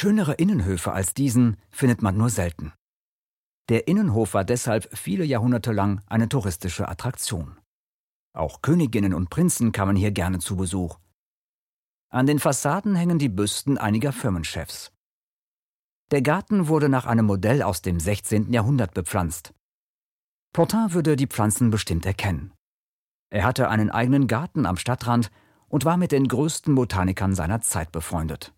Schönere Innenhöfe als diesen findet man nur selten. Der Innenhof war deshalb viele Jahrhunderte lang eine touristische Attraktion. Auch Königinnen und Prinzen kamen hier gerne zu Besuch. An den Fassaden hängen die Büsten einiger Firmenchefs. Der Garten wurde nach einem Modell aus dem 16. Jahrhundert bepflanzt. Portin würde die Pflanzen bestimmt erkennen. Er hatte einen eigenen Garten am Stadtrand und war mit den größten Botanikern seiner Zeit befreundet